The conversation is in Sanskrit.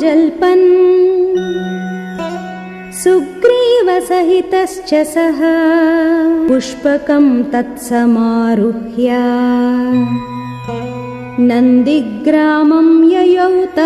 जल्पन्। सुग्रीवसहितश्च सः पुष्पकं तत्समारुह्य। नन्दिग्रामं ययौ ययौत